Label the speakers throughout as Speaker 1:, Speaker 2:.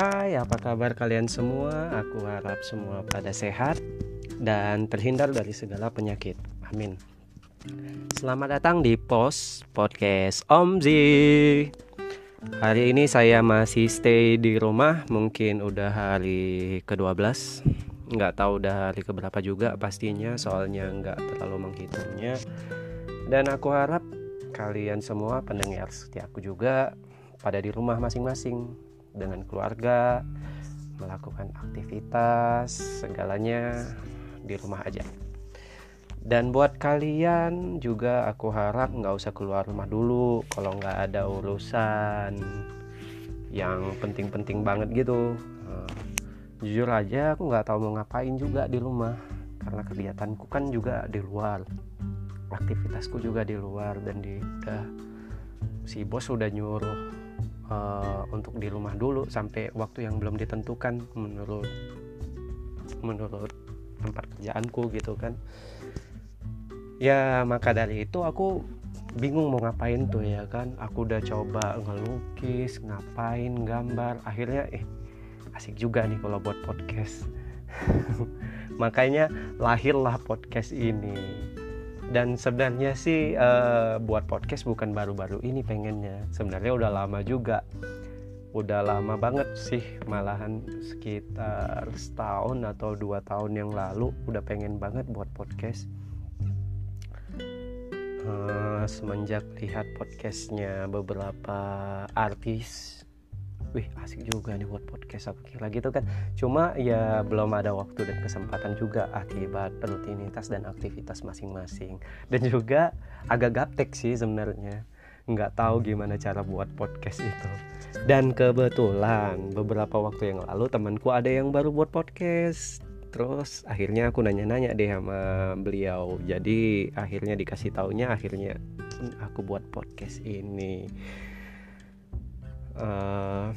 Speaker 1: Hai, apa kabar kalian semua? Aku harap semua pada sehat dan terhindar dari segala penyakit. Amin. Selamat datang di Pos Podcast Om Zi. Hari ini saya masih stay di rumah, mungkin udah hari ke-12. Nggak tahu udah hari keberapa juga pastinya, soalnya nggak terlalu menghitungnya. Dan aku harap kalian semua pendengar setia aku juga pada di rumah masing-masing dengan keluarga, melakukan aktivitas, segalanya di rumah aja. Dan buat kalian juga aku harap nggak usah keluar rumah dulu kalau nggak ada urusan yang penting-penting banget gitu. Eh, jujur aja aku nggak tahu mau ngapain juga di rumah karena kegiatanku kan juga di luar, aktivitasku juga di luar dan di udah si bos udah nyuruh uh, untuk di rumah dulu sampai waktu yang belum ditentukan menurut menurut tempat kerjaanku gitu kan. Ya maka dari itu aku bingung mau ngapain tuh ya kan. Aku udah coba ngelukis ngapain gambar akhirnya eh asik juga nih kalau buat podcast. Makanya lahirlah podcast ini dan sebenarnya sih uh, buat podcast bukan baru-baru ini pengennya. Sebenarnya udah lama juga. Udah lama banget sih malahan sekitar setahun atau dua tahun yang lalu udah pengen banget buat podcast. Uh, semenjak lihat podcastnya beberapa artis wih asik juga nih buat podcast aku. Kira gitu kan. Cuma ya belum ada waktu dan kesempatan juga akibat rutinitas dan aktivitas masing-masing. Dan juga agak gaptek sih sebenarnya. Nggak tahu gimana cara buat podcast itu. Dan kebetulan beberapa waktu yang lalu temanku ada yang baru buat podcast. Terus akhirnya aku nanya-nanya deh sama beliau. Jadi akhirnya dikasih taunya akhirnya aku buat podcast ini uh,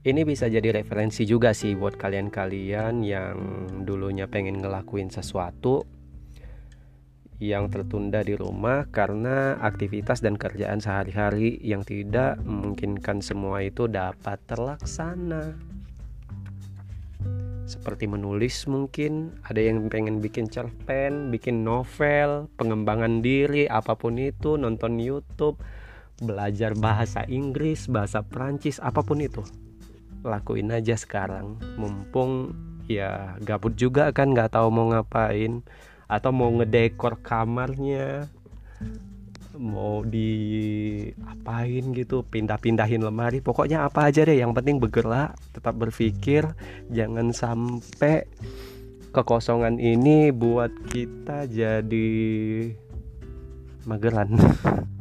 Speaker 1: ini bisa jadi referensi juga sih buat kalian-kalian yang dulunya pengen ngelakuin sesuatu yang tertunda di rumah karena aktivitas dan kerjaan sehari-hari yang tidak memungkinkan semua itu dapat terlaksana. Seperti menulis mungkin, ada yang pengen bikin cerpen, bikin novel, pengembangan diri, apa pun itu, nonton YouTube, belajar bahasa Inggris, bahasa Prancis, apa pun itu. Lakuin aja sekarang. Mumpung ya gabut juga kan nggak tahu mau ngapain. Atau mau ngedekor kamarnya. Mau di apain gitu pindah-pindahin lemari. Pokoknya apa aja deh yang penting bergerak tetap berpikir. Jangan sampai kekosongan ini buat kita jadi mageran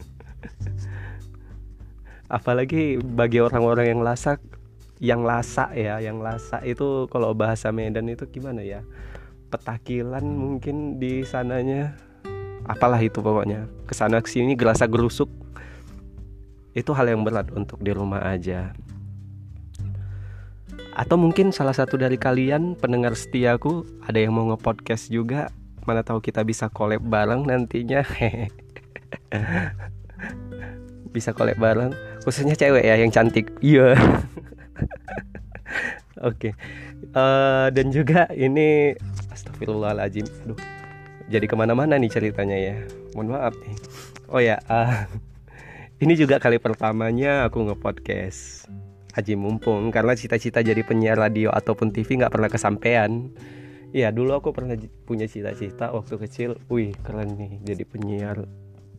Speaker 1: apalagi bagi orang-orang yang lasak yang lasak ya yang lasak itu kalau bahasa Medan itu gimana ya? Petakilan mungkin di sananya. Apalah itu pokoknya. Ke sana ke sini gerasa gerusuk. Itu hal yang berat untuk di rumah aja. Atau mungkin salah satu dari kalian pendengar setiaku ada yang mau nge-podcast juga? Mana tahu kita bisa collab bareng nantinya. Bisa collab bareng khususnya cewek ya yang cantik. Iya. Oke. Okay. uh, eh, dan juga ini astagfirullahaladzim. Aduh jadi ke mana-mana nih ceritanya ya. Mohon maaf nih. Oh ya uh, ini juga kali pertamanya aku nge-podcast Haji mumpung karena cita-cita jadi penyiar radio ataupun TV nggak pernah kesampaian. Ya dulu aku pernah punya cita-cita waktu kecil. Wih keren nih jadi penyiar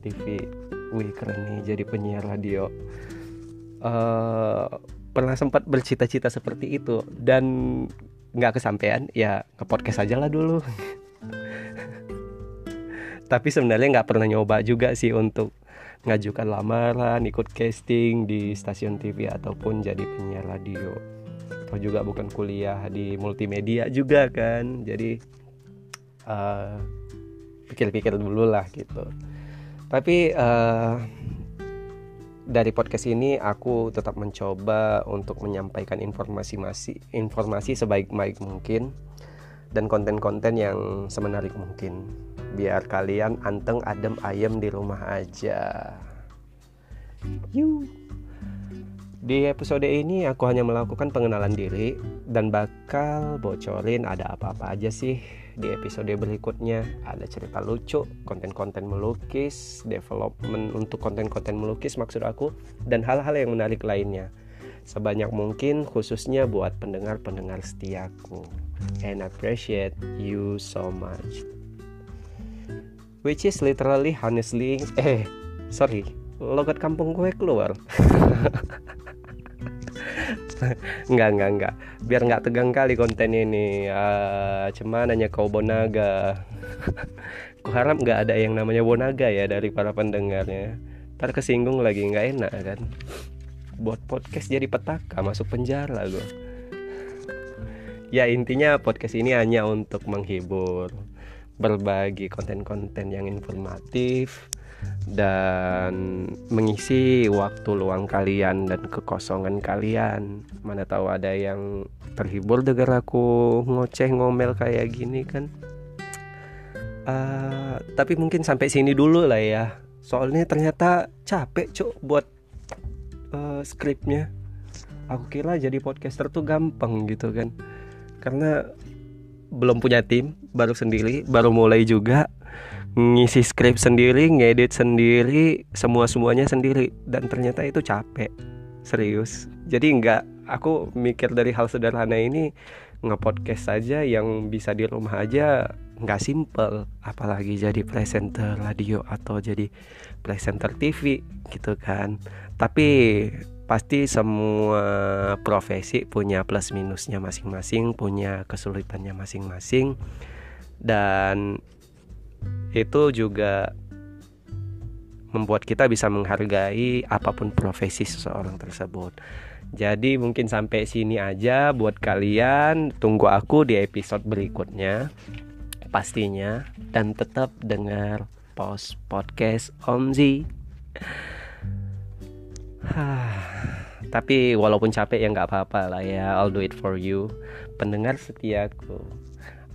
Speaker 1: TV wih keren nih jadi penyiar radio. Uh, pernah sempat bercita-cita seperti itu dan nggak kesampaian ya ke podcast aja lah dulu. Tapi sebenarnya nggak pernah nyoba juga sih untuk ngajukan lamaran ikut casting di stasiun TV ataupun jadi penyiar radio. Atau juga bukan kuliah di multimedia juga kan jadi uh, pikir-pikir dulu lah gitu tapi uh, dari podcast ini aku tetap mencoba untuk menyampaikan informasi masih informasi sebaik-baik mungkin dan konten-konten yang semenarik mungkin biar kalian anteng adem ayem di rumah aja. Yuk. Di episode ini aku hanya melakukan pengenalan diri dan bakal bocorin ada apa-apa aja sih di episode berikutnya. Ada cerita lucu, konten-konten melukis, development untuk konten-konten melukis maksud aku dan hal-hal yang menarik lainnya. Sebanyak mungkin khususnya buat pendengar-pendengar setiaku. And I appreciate you so much. Which is literally honestly eh sorry logat kampung gue keluar Enggak, enggak, enggak Biar nggak tegang kali konten ini. Uh, Cuman hanya kau bonaga. Ku harap nggak ada yang namanya bonaga ya Dari para pendengarnya. Ntar kesinggung lagi nggak enak kan? Buat podcast jadi petaka Masuk penjara gue Ya intinya podcast ini hanya untuk menghibur Berbagi konten-konten yang informatif dan mengisi waktu luang kalian dan kekosongan kalian. Mana tahu ada yang terhibur dengar aku ngoceh ngomel kayak gini kan. Uh, tapi mungkin sampai sini dulu lah ya. Soalnya ternyata capek cuk buat uh, skripnya. Aku kira jadi podcaster tuh gampang gitu kan. Karena belum punya tim, baru sendiri, baru mulai juga ngisi skrip sendiri, ngedit sendiri, semua semuanya sendiri. Dan ternyata itu capek serius. Jadi nggak aku mikir dari hal sederhana ini ngepodcast saja yang bisa di rumah aja nggak simple apalagi jadi presenter radio atau jadi presenter TV gitu kan. Tapi pasti semua profesi punya plus minusnya masing-masing punya kesulitannya masing-masing dan itu juga membuat kita bisa menghargai apa pun profesi seseorang tersebut. Jadi mungkin sampai sini aja buat kalian. Tunggu aku di episode berikutnya pastinya dan tetap dengar post podcast Om Z. Tapi walaupun capek ya nggak apa-apa lah ya. I'll do it for you. Pendengar setiaku.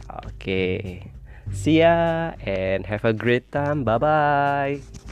Speaker 1: Oke. Okay. See ya and have a great time. Bye bye.